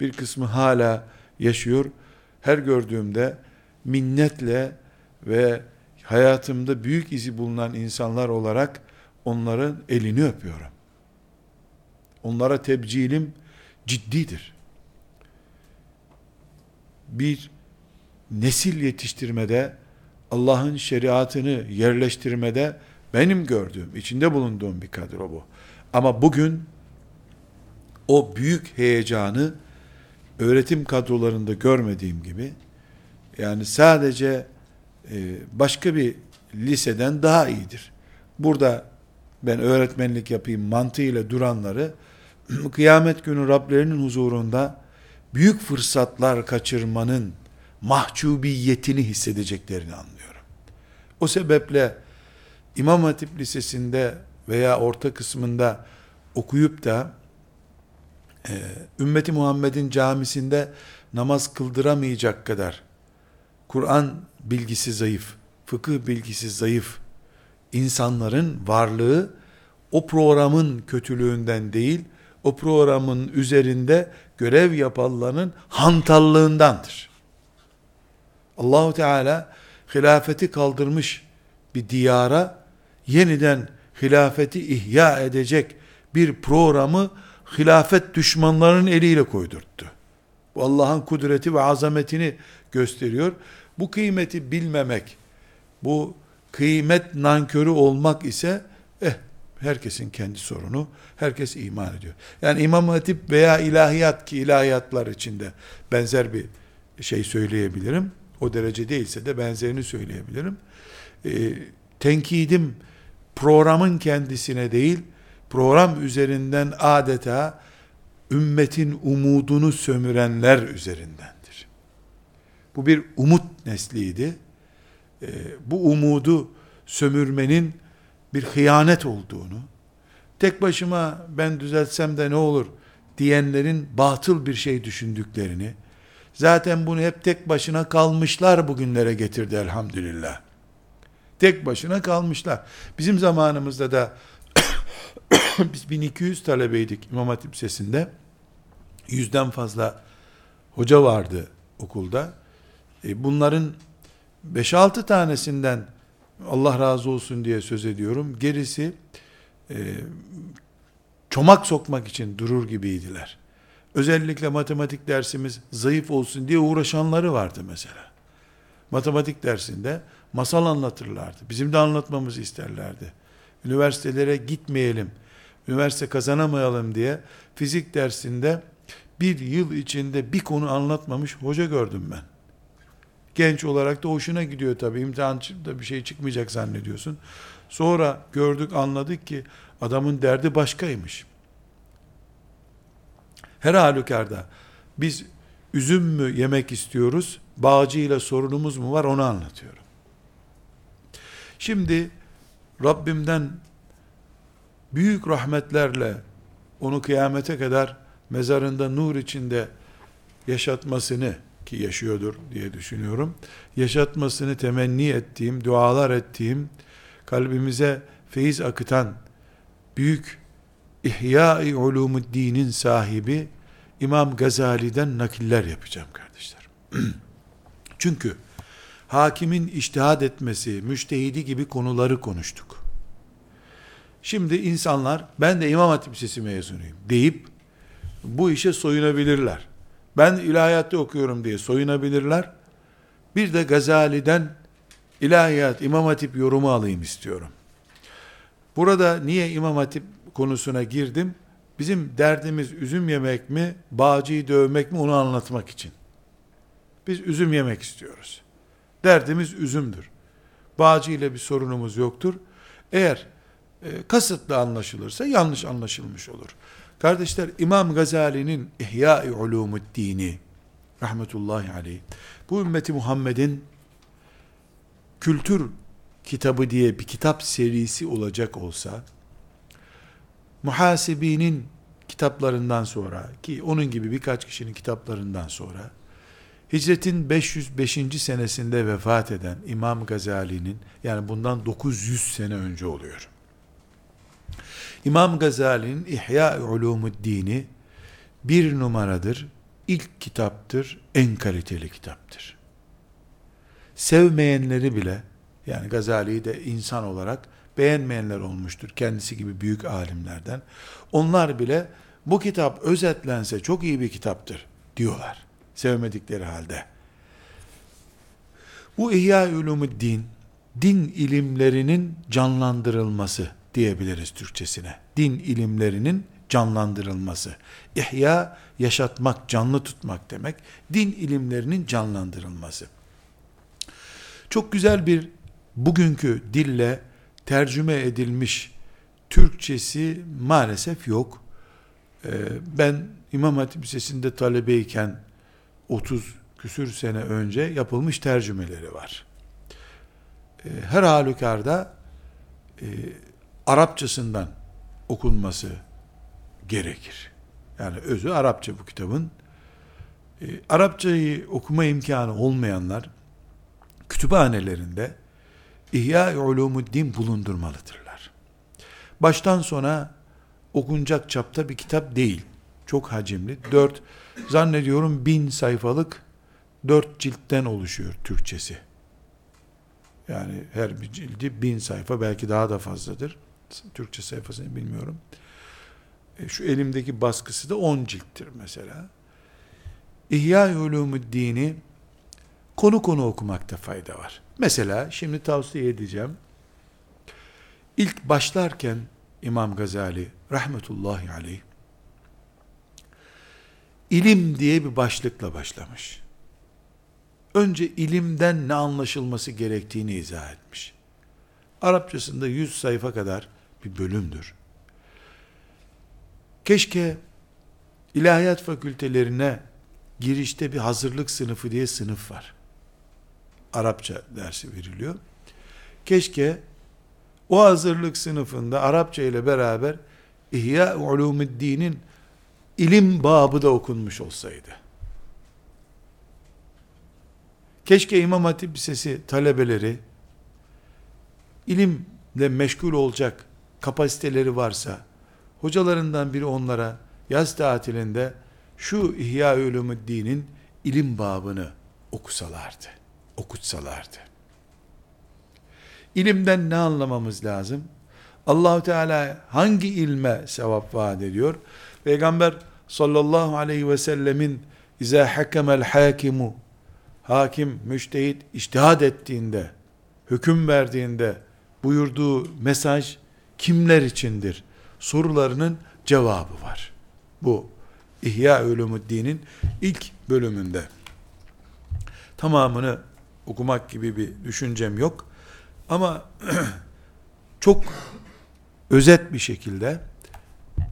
Speaker 1: Bir kısmı hala yaşıyor. Her gördüğümde minnetle ve hayatımda büyük izi bulunan insanlar olarak onların elini öpüyorum. Onlara tebcilim ciddidir. Bir nesil yetiştirmede, Allah'ın şeriatını yerleştirmede benim gördüğüm, içinde bulunduğum bir kadro bu. Ama bugün o büyük heyecanı öğretim kadrolarında görmediğim gibi yani sadece e, başka bir liseden daha iyidir. Burada ben öğretmenlik yapayım mantığıyla duranları kıyamet günü Rablerinin huzurunda büyük fırsatlar kaçırmanın mahcubiyetini hissedeceklerini anlıyorum. O sebeple İmam Hatip Lisesi'nde veya orta kısmında okuyup da e, ümmeti Muhammed'in camisinde namaz kıldıramayacak kadar Kur'an bilgisi zayıf, fıkıh bilgisi zayıf insanların varlığı o programın kötülüğünden değil, o programın üzerinde görev yapanların hantallığındandır. Allahu Teala hilafeti kaldırmış bir diyara yeniden hilafeti ihya edecek bir programı hilafet düşmanlarının eliyle koydurttu. Bu Allah'ın kudreti ve azametini gösteriyor. Bu kıymeti bilmemek, bu kıymet nankörü olmak ise eh herkesin kendi sorunu. Herkes iman ediyor. Yani İmam Hatip veya ilahiyat ki ilahiyatlar içinde benzer bir şey söyleyebilirim. O derece değilse de benzerini söyleyebilirim. E, tenkidim programın kendisine değil, program üzerinden adeta ümmetin umudunu sömürenler üzerindendir. Bu bir umut nesliydi. E, bu umudu sömürmenin bir hıyanet olduğunu, tek başıma ben düzeltsem de ne olur diyenlerin batıl bir şey düşündüklerini, zaten bunu hep tek başına kalmışlar bugünlere getirdi elhamdülillah. Tek başına kalmışlar. Bizim zamanımızda da biz 1200 talebeydik İmam Hatip Lisesi'nde. Yüzden fazla hoca vardı okulda. E bunların 5-6 tanesinden Allah razı olsun diye söz ediyorum. Gerisi e, çomak sokmak için durur gibiydiler. Özellikle matematik dersimiz zayıf olsun diye uğraşanları vardı mesela. Matematik dersinde masal anlatırlardı. Bizim de anlatmamızı isterlerdi. Üniversitelere gitmeyelim, üniversite kazanamayalım diye fizik dersinde bir yıl içinde bir konu anlatmamış hoca gördüm ben. Genç olarak da hoşuna gidiyor tabii. İmtihanda bir şey çıkmayacak zannediyorsun. Sonra gördük anladık ki adamın derdi başkaymış. Her halükarda biz üzüm mü yemek istiyoruz, bağcı ile sorunumuz mu var onu anlatıyorum. Şimdi Rabbimden büyük rahmetlerle onu kıyamete kadar mezarında nur içinde yaşatmasını ki yaşıyordur diye düşünüyorum. Yaşatmasını temenni ettiğim, dualar ettiğim, kalbimize feyiz akıtan büyük İhya-i Ulumuddin'in sahibi İmam Gazali'den nakiller yapacağım kardeşler. Çünkü hakimin iştihad etmesi, müştehidi gibi konuları konuştuk. Şimdi insanlar ben de İmam Hatip Lisesi mezunuyum deyip bu işe soyunabilirler. Ben ilahiyatta okuyorum diye soyunabilirler. Bir de Gazali'den ilahiyat, İmam Hatip yorumu alayım istiyorum. Burada niye İmam Hatip konusuna girdim? Bizim derdimiz üzüm yemek mi, bağcıyı dövmek mi onu anlatmak için. Biz üzüm yemek istiyoruz. Derdimiz üzümdür. Bağcı ile bir sorunumuz yoktur. Eğer e, kasıtlı anlaşılırsa yanlış anlaşılmış olur. Kardeşler İmam Gazali'nin İhya-i Ulumuddini rahmetullahi aleyh bu ümmeti Muhammed'in kültür kitabı diye bir kitap serisi olacak olsa muhasebinin kitaplarından sonra ki onun gibi birkaç kişinin kitaplarından sonra hicretin 505. senesinde vefat eden İmam Gazali'nin yani bundan 900 sene önce oluyor. İmam Gazali'nin İhya Ulumuddin'i bir numaradır, ilk kitaptır, en kaliteli kitaptır. Sevmeyenleri bile, yani Gazali'yi de insan olarak beğenmeyenler olmuştur, kendisi gibi büyük alimlerden. Onlar bile bu kitap özetlense çok iyi bir kitaptır diyorlar. Sevmedikleri halde. Bu İhya Ulumuddin, din ilimlerinin canlandırılması diyebiliriz Türkçesine. Din ilimlerinin canlandırılması. İhya, yaşatmak, canlı tutmak demek. Din ilimlerinin canlandırılması. Çok güzel bir bugünkü dille tercüme edilmiş Türkçesi maalesef yok. Ee, ben İmam Hatip Lisesi'nde talebeyken 30 küsür sene önce yapılmış tercümeleri var. Ee, her halükarda e, Arapçasından okunması gerekir. Yani özü Arapça bu kitabın. E, Arapçayı okuma imkanı olmayanlar kütüphanelerinde İhya-i Ulumuddin bulundurmalıdırlar. Baştan sona okunacak çapta bir kitap değil. Çok hacimli. Dört, zannediyorum bin sayfalık dört ciltten oluşuyor Türkçesi. Yani her bir cildi bin sayfa belki daha da fazladır. Türkçe sayfasını bilmiyorum. E, şu elimdeki baskısı da 10 cilttir mesela. İhya Ulumuddin'i konu konu okumakta fayda var. Mesela şimdi tavsiye edeceğim. İlk başlarken İmam Gazali rahmetullahi aleyh ilim diye bir başlıkla başlamış. Önce ilimden ne anlaşılması gerektiğini izah etmiş. Arapçasında 100 sayfa kadar bir bölümdür. Keşke ilahiyat fakültelerine girişte bir hazırlık sınıfı diye sınıf var. Arapça dersi veriliyor. Keşke o hazırlık sınıfında Arapça ile beraber İhya Ulumuddin'in ilim babı da okunmuş olsaydı. Keşke İmam Hatip Lisesi talebeleri ilimle meşgul olacak kapasiteleri varsa hocalarından biri onlara yaz tatilinde şu İhya Ulumuddin'in ilim babını okusalardı, okutsalardı. İlimden ne anlamamız lazım? Allahu Teala hangi ilme sevap vaat ediyor? Peygamber sallallahu aleyhi ve sellemin İza hakemel hakimu hakim, müştehit iştihad ettiğinde, hüküm verdiğinde buyurduğu mesaj kimler içindir? Sorularının cevabı var. Bu İhya Ulumuddin'in ilk bölümünde. Tamamını okumak gibi bir düşüncem yok. Ama çok özet bir şekilde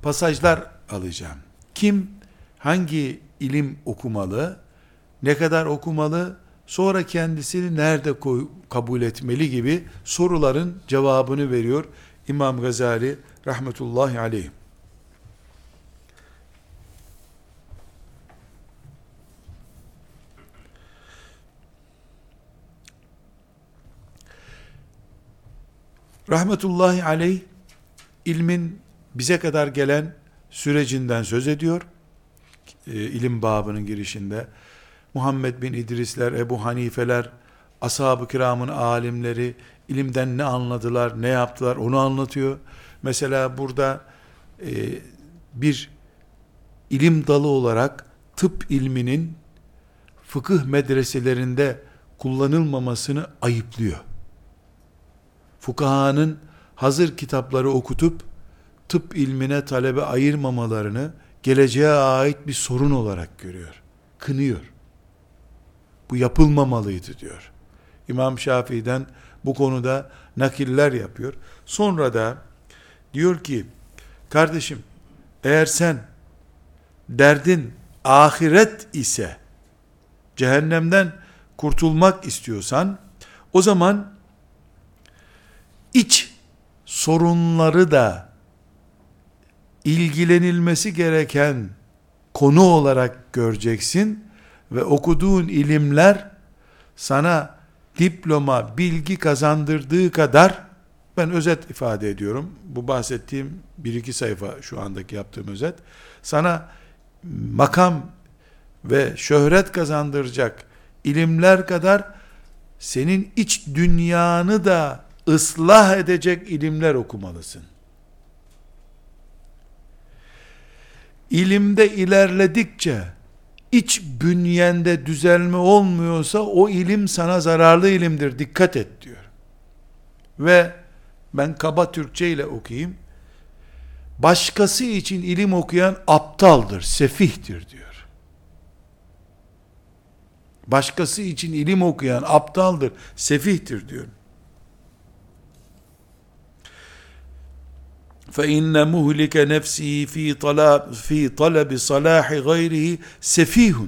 Speaker 1: pasajlar alacağım. Kim hangi ilim okumalı, ne kadar okumalı, sonra kendisini nerede koy, kabul etmeli gibi soruların cevabını veriyor İmam Gazali rahmetullahi aleyh. Rahmetullahi aleyh ilmin bize kadar gelen sürecinden söz ediyor. E, ilim babının girişinde Muhammed bin İdrisler, Ebu Hanifeler, ashab-ı kiramın alimleri ilimden ne anladılar, ne yaptılar onu anlatıyor. Mesela burada e, bir ilim dalı olarak tıp ilminin fıkıh medreselerinde kullanılmamasını ayıplıyor. Fukahanın hazır kitapları okutup tıp ilmine talebe ayırmamalarını geleceğe ait bir sorun olarak görüyor. Kınıyor. Bu yapılmamalıydı diyor. İmam Şafii'den bu konuda nakiller yapıyor. Sonra da diyor ki kardeşim eğer sen derdin ahiret ise cehennemden kurtulmak istiyorsan o zaman iç sorunları da ilgilenilmesi gereken konu olarak göreceksin ve okuduğun ilimler sana diploma, bilgi kazandırdığı kadar ben özet ifade ediyorum. Bu bahsettiğim bir iki sayfa şu andaki yaptığım özet. Sana makam ve şöhret kazandıracak ilimler kadar senin iç dünyanı da ıslah edecek ilimler okumalısın. İlimde ilerledikçe iç bünyende düzelme olmuyorsa o ilim sana zararlı ilimdir. Dikkat et diyor. Ve ben kaba Türkçe ile okuyayım. Başkası için ilim okuyan aptaldır, sefihtir diyor. Başkası için ilim okuyan aptaldır, sefihtir diyor. فإن مهلك نفسه في طلب في طلب صلاح غيره سفيه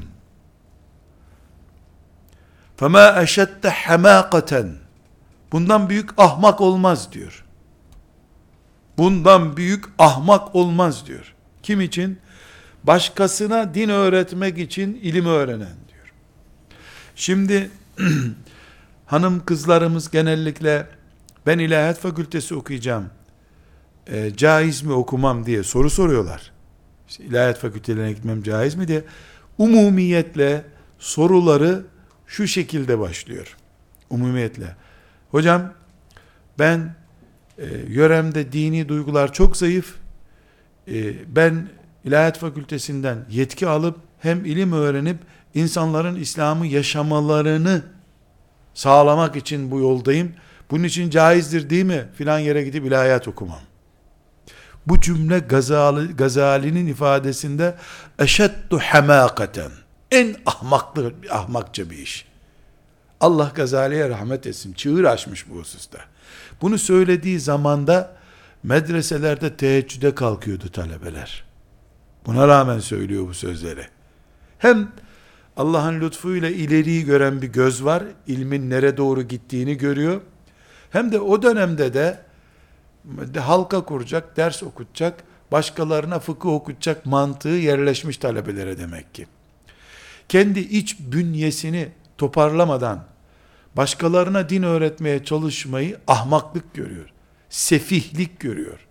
Speaker 1: فما أشد حماقة bundan büyük ahmak olmaz diyor. Bundan büyük ahmak olmaz diyor. Kim için? Başkasına din öğretmek için ilim öğrenen diyor. Şimdi hanım kızlarımız genellikle ben ilahiyat fakültesi okuyacağım e, caiz mi okumam diye soru soruyorlar. İşte ilahiyat fakültelerine gitmem caiz mi diye. Umumiyetle soruları şu şekilde başlıyor. Umumiyetle. Hocam ben e, yöremde dini duygular çok zayıf. E, ben ilahiyat fakültesinden yetki alıp hem ilim öğrenip insanların İslam'ı yaşamalarını sağlamak için bu yoldayım. Bunun için caizdir değil mi? Filan yere gidip ilahiyat okumam. Bu cümle Gazali, Gazali'nin ifadesinde eşeddu hamakaten en ahmaklı, ahmakça bir iş. Allah Gazali'ye rahmet etsin. Çığır açmış bu hususta. Bunu söylediği zamanda medreselerde teheccüde kalkıyordu talebeler. Buna rağmen söylüyor bu sözleri. Hem Allah'ın lütfuyla ileriyi gören bir göz var. ilmin nere doğru gittiğini görüyor. Hem de o dönemde de halka kuracak, ders okutacak, başkalarına fıkıh okutacak mantığı yerleşmiş talebelere demek ki. Kendi iç bünyesini toparlamadan başkalarına din öğretmeye çalışmayı ahmaklık görüyor. Sefihlik görüyor.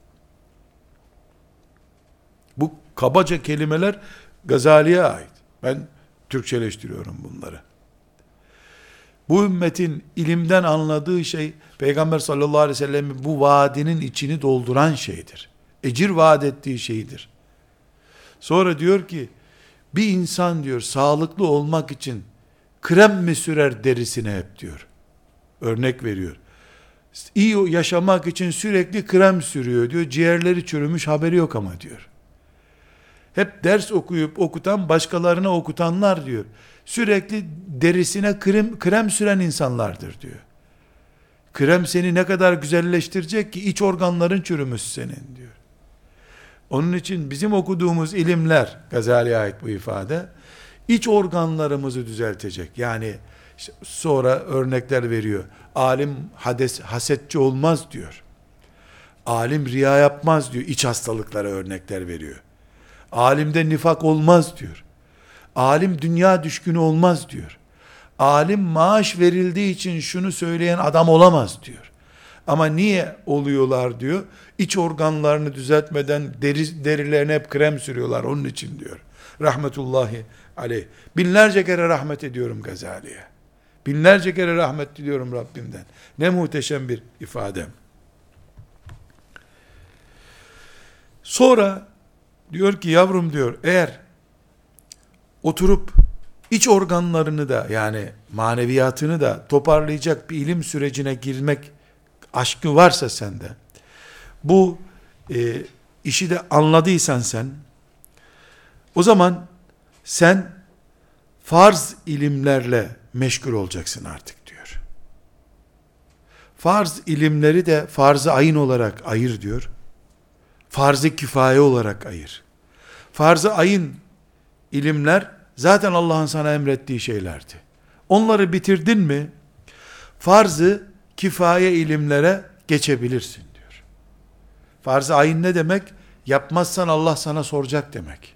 Speaker 1: Bu kabaca kelimeler Gazali'ye ait. Ben Türkçeleştiriyorum bunları. Bu ümmetin ilimden anladığı şey Peygamber sallallahu aleyhi ve sellem'in bu vaadinin içini dolduran şeydir. Ecir vaat ettiği şeydir. Sonra diyor ki bir insan diyor sağlıklı olmak için krem mi sürer derisine hep diyor. Örnek veriyor. İyi yaşamak için sürekli krem sürüyor diyor. Ciğerleri çürümüş haberi yok ama diyor. Hep ders okuyup okutan başkalarına okutanlar diyor sürekli derisine krem, krem süren insanlardır diyor. Krem seni ne kadar güzelleştirecek ki iç organların çürümüş senin diyor. Onun için bizim okuduğumuz ilimler, Gazali'ye ait bu ifade, iç organlarımızı düzeltecek. Yani işte sonra örnekler veriyor. Alim hades, hasetçi olmaz diyor. Alim riya yapmaz diyor. İç hastalıklara örnekler veriyor. Alimde nifak olmaz diyor. Alim dünya düşkünü olmaz diyor. Alim maaş verildiği için şunu söyleyen adam olamaz diyor. Ama niye oluyorlar diyor. İç organlarını düzeltmeden deri, derilerine hep krem sürüyorlar onun için diyor. Rahmetullahi aleyh. Binlerce kere rahmet ediyorum Gazali'ye. Binlerce kere rahmet diliyorum Rabbimden. Ne muhteşem bir ifade. Sonra diyor ki yavrum diyor eğer oturup iç organlarını da yani maneviyatını da toparlayacak bir ilim sürecine girmek aşkı varsa sende bu e, işi de anladıysan sen o zaman sen farz ilimlerle meşgul olacaksın artık diyor. Farz ilimleri de farz-ı ayın olarak ayır diyor. Farz-ı kifaye olarak ayır. Farz-ı ayın ilimler zaten Allah'ın sana emrettiği şeylerdi. Onları bitirdin mi farz-ı kifaye ilimlere geçebilirsin diyor. Farz-ı ayın ne demek? Yapmazsan Allah sana soracak demek.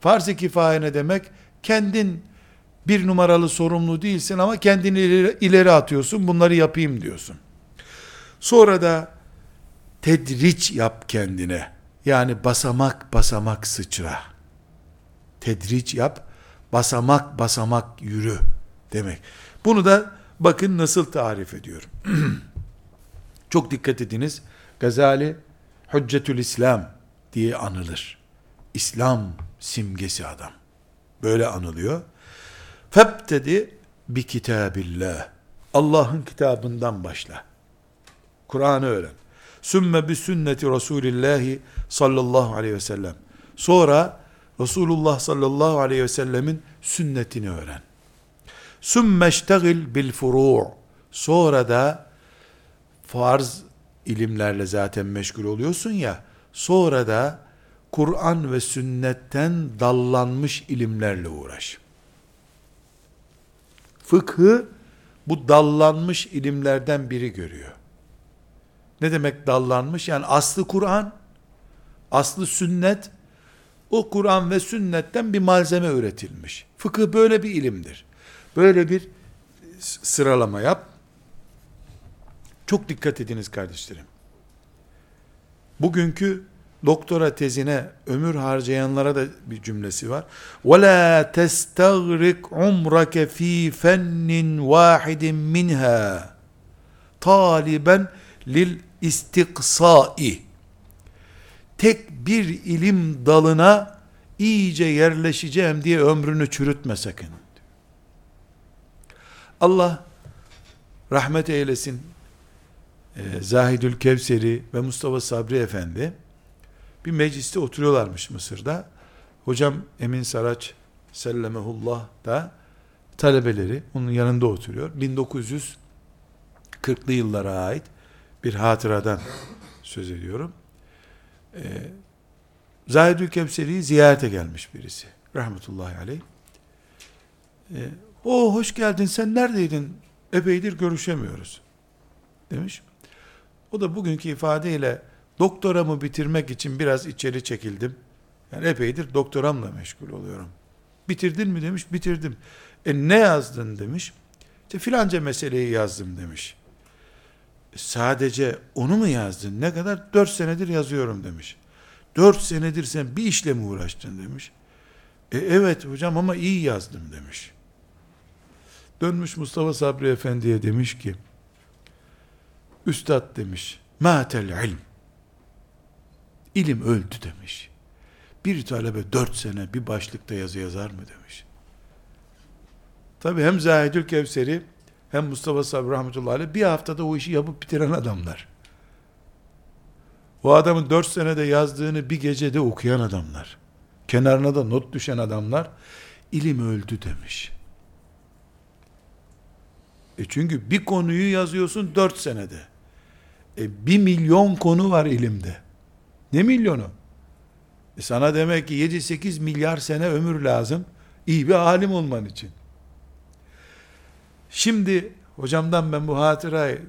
Speaker 1: Farz-ı kifaye ne demek? Kendin bir numaralı sorumlu değilsin ama kendini ileri, atıyorsun bunları yapayım diyorsun. Sonra da tedriç yap kendine. Yani basamak basamak sıçra. Tedriç yap, basamak basamak yürü demek. Bunu da bakın nasıl tarif ediyorum. Çok dikkat ediniz. Gazali Hüccetül İslam diye anılır. İslam simgesi adam. Böyle anılıyor. Febtedi bi kitabillah. Allah'ın kitabından başla. Kur'an'ı öğren. Sümme bi sünneti Resulillahi sallallahu aleyhi ve sellem. Sonra Resulullah sallallahu aleyhi ve sellemin sünnetini öğren. Sümme iştegil bil furu' Sonra da farz ilimlerle zaten meşgul oluyorsun ya, sonra da Kur'an ve sünnetten dallanmış ilimlerle uğraş. Fıkhı bu dallanmış ilimlerden biri görüyor. Ne demek dallanmış? Yani aslı Kur'an, aslı sünnet, o Kur'an ve sünnetten bir malzeme üretilmiş. Fıkıh böyle bir ilimdir. Böyle bir sıralama yap. Çok dikkat ediniz kardeşlerim. Bugünkü doktora tezine ömür harcayanlara da bir cümlesi var. وَلَا تَسْتَغْرِقْ عُمْرَكَ ف۪ي فَنٍّ وَاحِدٍ مِنْهَا taliben lil istiksai tek bir ilim dalına iyice yerleşeceğim diye ömrünü çürütme sakın. Allah rahmet eylesin e, Zahidül Kevseri ve Mustafa Sabri Efendi bir mecliste oturuyorlarmış Mısır'da. Hocam Emin Saraç sellemehullah da talebeleri onun yanında oturuyor. 1940'lı yıllara ait bir hatıradan söz ediyorum. Ee, Zahidül Kevseri'yi ziyarete gelmiş birisi. Rahmetullahi aleyh. Ee, o hoş geldin sen neredeydin? Epeydir görüşemiyoruz. Demiş. O da bugünkü ifadeyle doktoramı bitirmek için biraz içeri çekildim. Yani epeydir doktoramla meşgul oluyorum. Bitirdin mi demiş, bitirdim. E ne yazdın demiş. İşte filanca meseleyi yazdım demiş. Sadece onu mu yazdın? Ne kadar? Dört senedir yazıyorum demiş. Dört senedir sen bir işle mi uğraştın demiş. E evet hocam ama iyi yazdım demiş. Dönmüş Mustafa Sabri Efendi'ye demiş ki, Üstad demiş, Matel ilm. İlim öldü demiş. Bir talebe dört sene bir başlıkta yazı yazar mı demiş. Tabi hem Zahidül Kevseri hem Mustafa Sabri Rahmetullahi Aleyh bir haftada o işi yapıp bitiren adamlar. O adamın dört senede yazdığını bir gecede okuyan adamlar. Kenarına da not düşen adamlar. ilim öldü demiş. E çünkü bir konuyu yazıyorsun dört senede. E bir milyon konu var ilimde. Ne milyonu? E sana demek ki 7-8 milyar sene ömür lazım. İyi bir alim olman için. Şimdi hocamdan ben bu hatırayı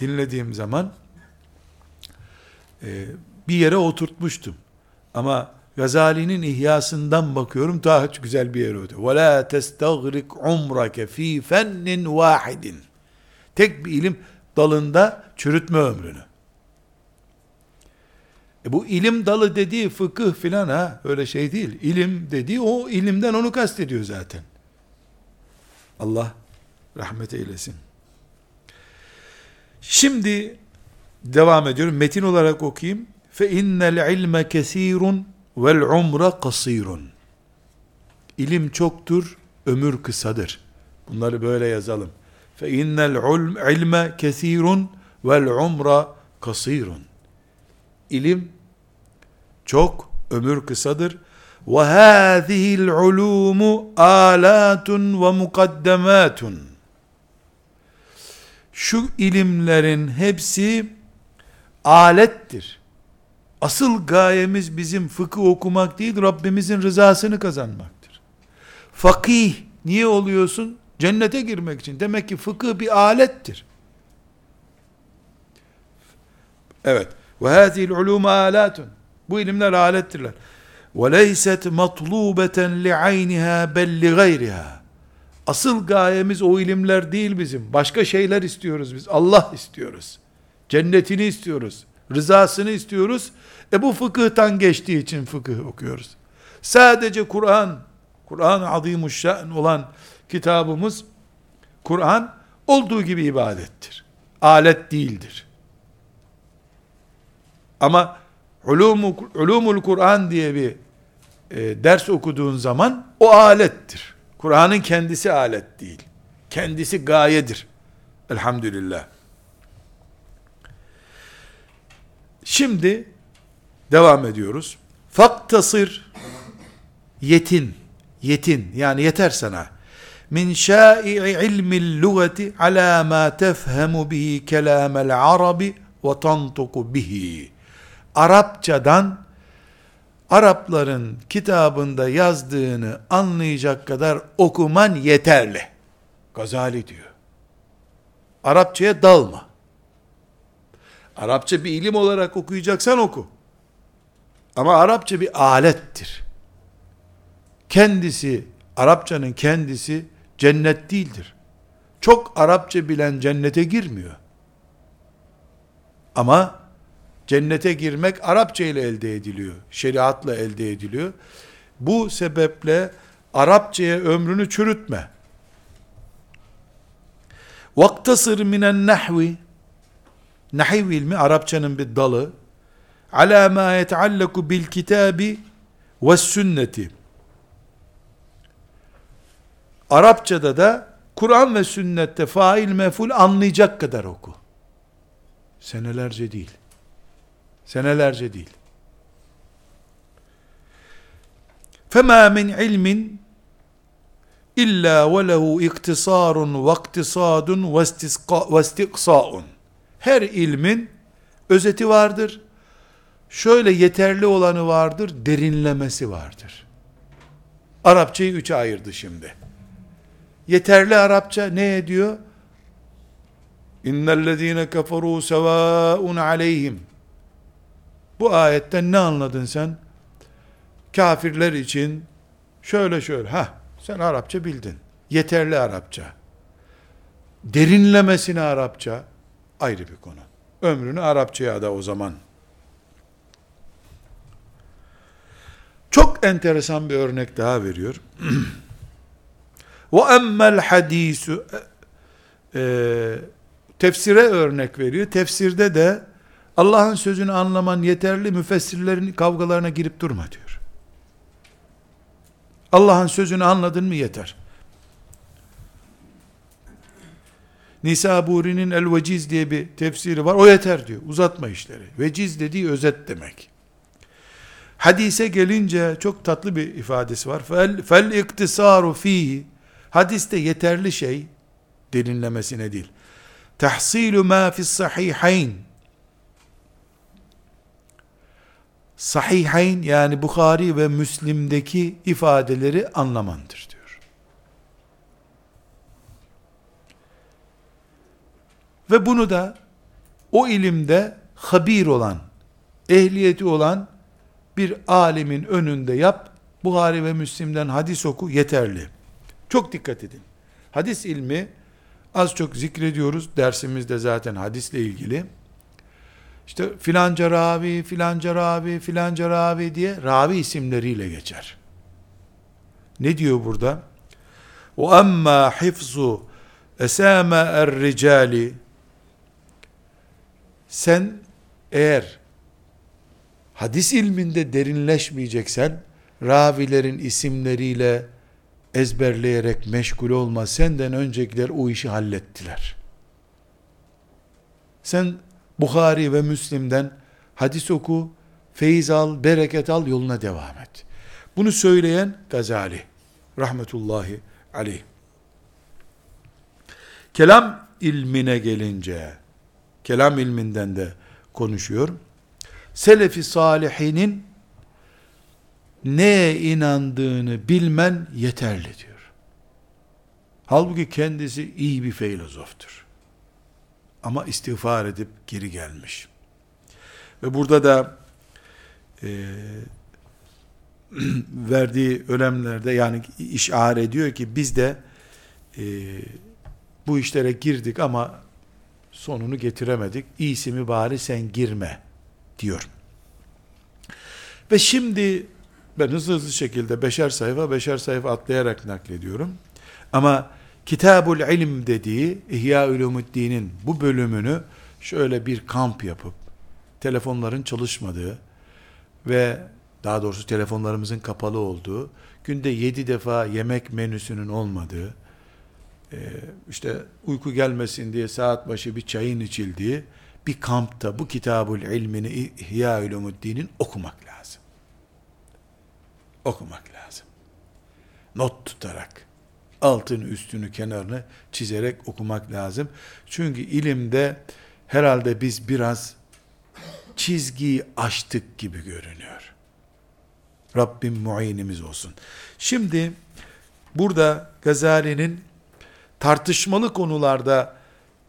Speaker 1: dinlediğim zaman e, bir yere oturtmuştum. Ama Gazali'nin ihyasından bakıyorum daha güzel bir yere oturuyor. وَلَا تَسْتَغْرِقْ عُمْرَكَ ف۪ي فَنٍّ وَاحِدٍ Tek bir ilim dalında çürütme ömrünü. E bu ilim dalı dediği fıkıh filan ha öyle şey değil. İlim dediği o ilimden onu kastediyor zaten. Allah rahmet eylesin. Şimdi devam ediyorum. Metin olarak okuyayım. Fe innel ilme kesirun vel umra kasirun. İlim çoktur, ömür kısadır. Bunları böyle yazalım. Fe innel ilme kesirun vel umra kasirun. İlim çok, ömür kısadır. Ve hâzihil ulûmu âlâtun ve mukaddematun şu ilimlerin hepsi alettir. Asıl gayemiz bizim fıkıh okumak değil, Rabbimizin rızasını kazanmaktır. Fakih niye oluyorsun? Cennete girmek için. Demek ki fıkıh bir alettir. Evet. Ve hazil ulum alatun. Bu ilimler alettirler. Ve leyset matlubeten li ayniha bel li gayriha. Asıl gayemiz o ilimler değil bizim. Başka şeyler istiyoruz biz. Allah istiyoruz. Cennetini istiyoruz. Rızasını istiyoruz. E bu fıkıhtan geçtiği için fıkıh okuyoruz. Sadece Kur'an, Kur'an-ı Azimuşşan olan kitabımız, Kur'an olduğu gibi ibadettir. Alet değildir. Ama Ulumu, Ulumul Kur'an diye bir e, ders okuduğun zaman o alettir. Kur'an'ın kendisi alet değil. Kendisi gayedir. Elhamdülillah. Şimdi devam ediyoruz. Faktasır yetin, yetin yani yeter sana. Min şai ilmil lugati ala ma tefhemu bihi kelamel arabi ve tantuku bihi. Arapçadan Arapların kitabında yazdığını anlayacak kadar okuman yeterli. Gazali diyor. Arapçaya dalma. Arapça bir ilim olarak okuyacaksan oku. Ama Arapça bir alettir. Kendisi, Arapçanın kendisi cennet değildir. Çok Arapça bilen cennete girmiyor. Ama Cennete girmek Arapça ile elde ediliyor. Şeriatla elde ediliyor. Bu sebeple Arapçaya ömrünü çürütme. Vaktasır minen nahvi Nahiv ilmi Arapçanın bir dalı. Ala ma yeteallaku bil kitabi ve sünneti. Arapçada da Kur'an ve sünnette fail meful anlayacak kadar oku. Senelerce değil. Senelerce değil. فَمَا مِنْ عِلْمٍ illa ve lehu iktisarun ve iktisadun ve istiqsa'un. Her ilmin özeti vardır. Şöyle yeterli olanı vardır, derinlemesi vardır. Arapçayı üçe ayırdı şimdi. Yeterli Arapça ne ediyor? İnnellezîne keferû sevâun aleyhim. Bu ayetten ne anladın sen? Kafirler için şöyle şöyle. Ha, sen Arapça bildin. Yeterli Arapça. Derinlemesine Arapça ayrı bir konu. Ömrünü Arapçaya da o zaman. Çok enteresan bir örnek daha veriyor. Ve emmel hadisu e, tefsire örnek veriyor. Tefsirde de Allah'ın sözünü anlaman yeterli, müfessirlerin kavgalarına girip durma diyor. Allah'ın sözünü anladın mı yeter. Nisa Buri'nin El Veciz diye bir tefsiri var. O yeter diyor. Uzatma işleri. Veciz dediği özet demek. Hadise gelince çok tatlı bir ifadesi var. Fel, fel iktisaru fihi. Hadiste yeterli şey derinlemesine değil. Tahsilu ma fi sahihayn sahihayn yani Bukhari ve Müslim'deki ifadeleri anlamandır diyor. Ve bunu da o ilimde habir olan, ehliyeti olan bir alimin önünde yap, Buhari ve Müslim'den hadis oku yeterli. Çok dikkat edin. Hadis ilmi az çok zikrediyoruz. Dersimizde zaten hadisle ilgili. İşte filanca ravi, filanca ravi, filanca ravi diye ravi isimleriyle geçer. Ne diyor burada? O amma hifzu esame er ricali sen eğer hadis ilminde derinleşmeyeceksen ravilerin isimleriyle ezberleyerek meşgul olma. Senden öncekiler o işi hallettiler. Sen Bukhari ve Müslim'den hadis oku, feyiz al, bereket al, yoluna devam et. Bunu söyleyen Gazali rahmetullahi aleyh. Kelam ilmine gelince, kelam ilminden de konuşuyor. Selefi salihinin neye inandığını bilmen yeterli diyor. Halbuki kendisi iyi bir filozoftur. Ama istiğfar edip geri gelmiş. Ve burada da e, verdiği önemlerde yani işaret ediyor ki biz de e, bu işlere girdik ama sonunu getiremedik. İyisi mi bari sen girme diyor. Ve şimdi ben hızlı hızlı şekilde beşer sayfa beşer sayfa atlayarak naklediyorum. Ama Kitabul İlim dediği İhya Ulumuddin'in bu bölümünü şöyle bir kamp yapıp telefonların çalışmadığı ve daha doğrusu telefonlarımızın kapalı olduğu, günde yedi defa yemek menüsünün olmadığı, işte uyku gelmesin diye saat başı bir çayın içildiği bir kampta bu kitabul ilmini İhya Ulumuddin'in okumak lazım. Okumak lazım. Not tutarak, altını üstünü kenarını çizerek okumak lazım. Çünkü ilimde herhalde biz biraz çizgiyi aştık gibi görünüyor. Rabbim muayenimiz olsun. Şimdi burada Gazali'nin tartışmalı konularda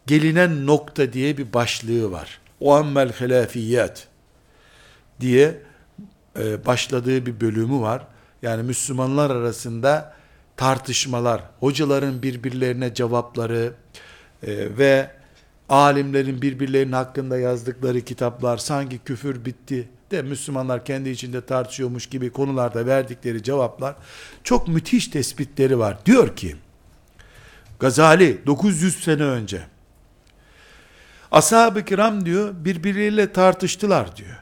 Speaker 1: gelinen nokta diye bir başlığı var. O ammel hilafiyat diye e, başladığı bir bölümü var. Yani Müslümanlar arasında tartışmalar, hocaların birbirlerine cevapları e, ve alimlerin birbirlerinin hakkında yazdıkları kitaplar sanki küfür bitti de Müslümanlar kendi içinde tartışıyormuş gibi konularda verdikleri cevaplar çok müthiş tespitleri var. Diyor ki Gazali 900 sene önce ashab-ı kiram diyor birbirleriyle tartıştılar diyor.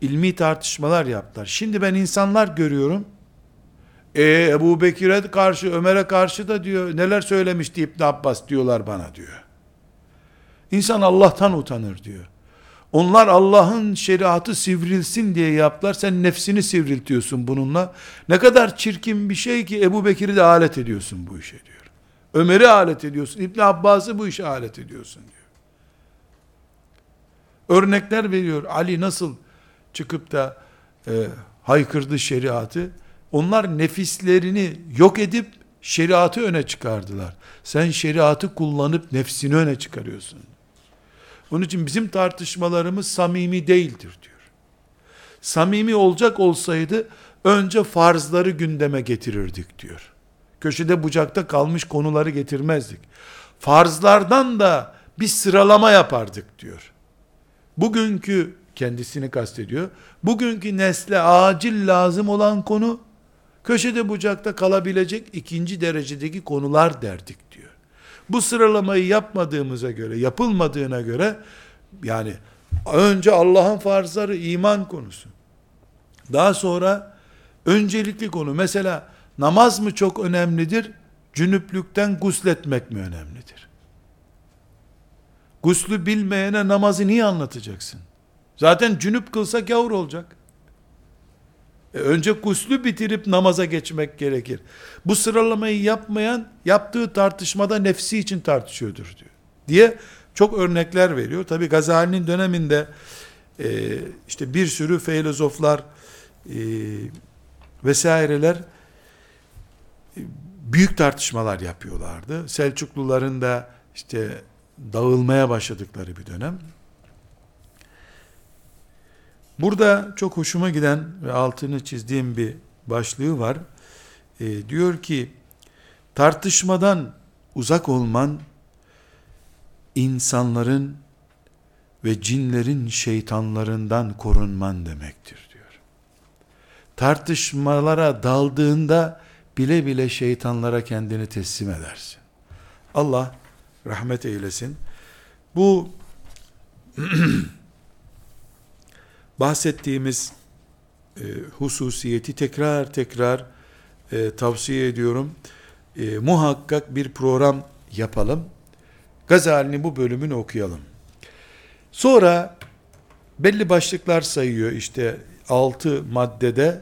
Speaker 1: İlmi tartışmalar yaptılar. Şimdi ben insanlar görüyorum. E, Ebu Bekir'e karşı, Ömer'e karşı da diyor neler söylemişti İbn Abbas diyorlar bana diyor. İnsan Allah'tan utanır diyor. Onlar Allah'ın şeriatı sivrilsin diye yaptılar. Sen nefsini sivriltiyorsun bununla. Ne kadar çirkin bir şey ki Ebu Bekir'i de alet ediyorsun bu işe diyor. Ömer'i alet ediyorsun. İbn Abbas'ı bu işe alet ediyorsun diyor. Örnekler veriyor. Ali nasıl çıkıp da e, haykırdı şeriatı. Onlar nefislerini yok edip şeriatı öne çıkardılar. Sen şeriatı kullanıp nefsini öne çıkarıyorsun. Onun için bizim tartışmalarımız samimi değildir diyor. Samimi olacak olsaydı önce farzları gündeme getirirdik diyor. Köşede bucakta kalmış konuları getirmezdik. Farzlardan da bir sıralama yapardık diyor. Bugünkü kendisini kastediyor. Bugünkü nesle acil lazım olan konu köşede bucakta kalabilecek ikinci derecedeki konular derdik diyor. Bu sıralamayı yapmadığımıza göre, yapılmadığına göre yani önce Allah'ın farzları iman konusu. Daha sonra öncelikli konu mesela namaz mı çok önemlidir? Cünüplükten gusletmek mi önemlidir? Guslü bilmeyene namazı niye anlatacaksın? Zaten cünüp kılsa gavur olacak. E önce guslü bitirip namaza geçmek gerekir. Bu sıralamayı yapmayan yaptığı tartışmada nefsi için tartışıyordur diyor. Diye çok örnekler veriyor. Tabi Gazali'nin döneminde e, işte bir sürü filozoflar e, vesaireler e, büyük tartışmalar yapıyorlardı. Selçukluların da işte dağılmaya başladıkları bir dönem. Burada çok hoşuma giden ve altını çizdiğim bir başlığı var. E, diyor ki tartışmadan uzak olman insanların ve cinlerin şeytanlarından korunman demektir diyor. Tartışmalara daldığında bile bile şeytanlara kendini teslim edersin. Allah rahmet eylesin. Bu bahsettiğimiz e, hususiyeti tekrar tekrar e, tavsiye ediyorum. E, muhakkak bir program yapalım. Gazali'nin bu bölümünü okuyalım. Sonra belli başlıklar sayıyor. İşte altı maddede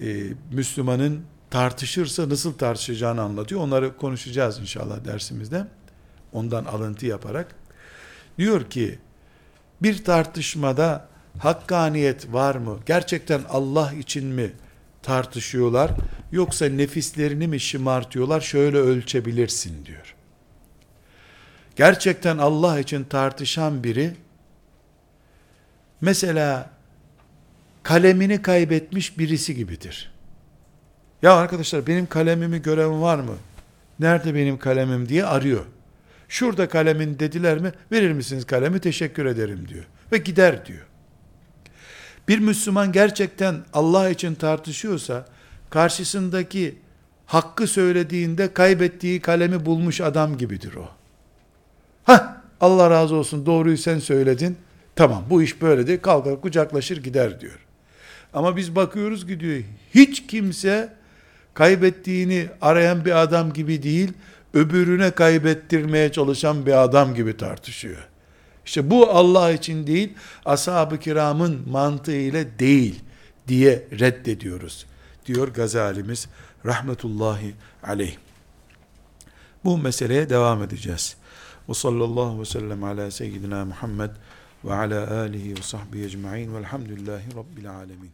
Speaker 1: e, Müslümanın tartışırsa nasıl tartışacağını anlatıyor. Onları konuşacağız inşallah dersimizde. Ondan alıntı yaparak. Diyor ki bir tartışmada hakkaniyet var mı? Gerçekten Allah için mi tartışıyorlar? Yoksa nefislerini mi şımartıyorlar? Şöyle ölçebilirsin diyor. Gerçekten Allah için tartışan biri mesela kalemini kaybetmiş birisi gibidir. Ya arkadaşlar benim kalemimi gören var mı? Nerede benim kalemim diye arıyor. Şurada kalemin dediler mi? Verir misiniz kalemi? Teşekkür ederim diyor. Ve gider diyor. Bir Müslüman gerçekten Allah için tartışıyorsa karşısındaki hakkı söylediğinde kaybettiği kalemi bulmuş adam gibidir o. Ha Allah razı olsun doğruyu sen söyledin. Tamam bu iş böyledir. Kalkar kucaklaşır gider diyor. Ama biz bakıyoruz ki diyor hiç kimse kaybettiğini arayan bir adam gibi değil, öbürüne kaybettirmeye çalışan bir adam gibi tartışıyor. İşte bu Allah için değil, ashab-ı kiramın mantığıyla değil diye reddediyoruz. Diyor Gazalimiz rahmetullahi aleyh. Bu meseleye devam edeceğiz. Ve sallallahu ve sellem ala seyyidina Muhammed ve ala alihi ve sahbihi ecma'in velhamdülillahi rabbil alemin.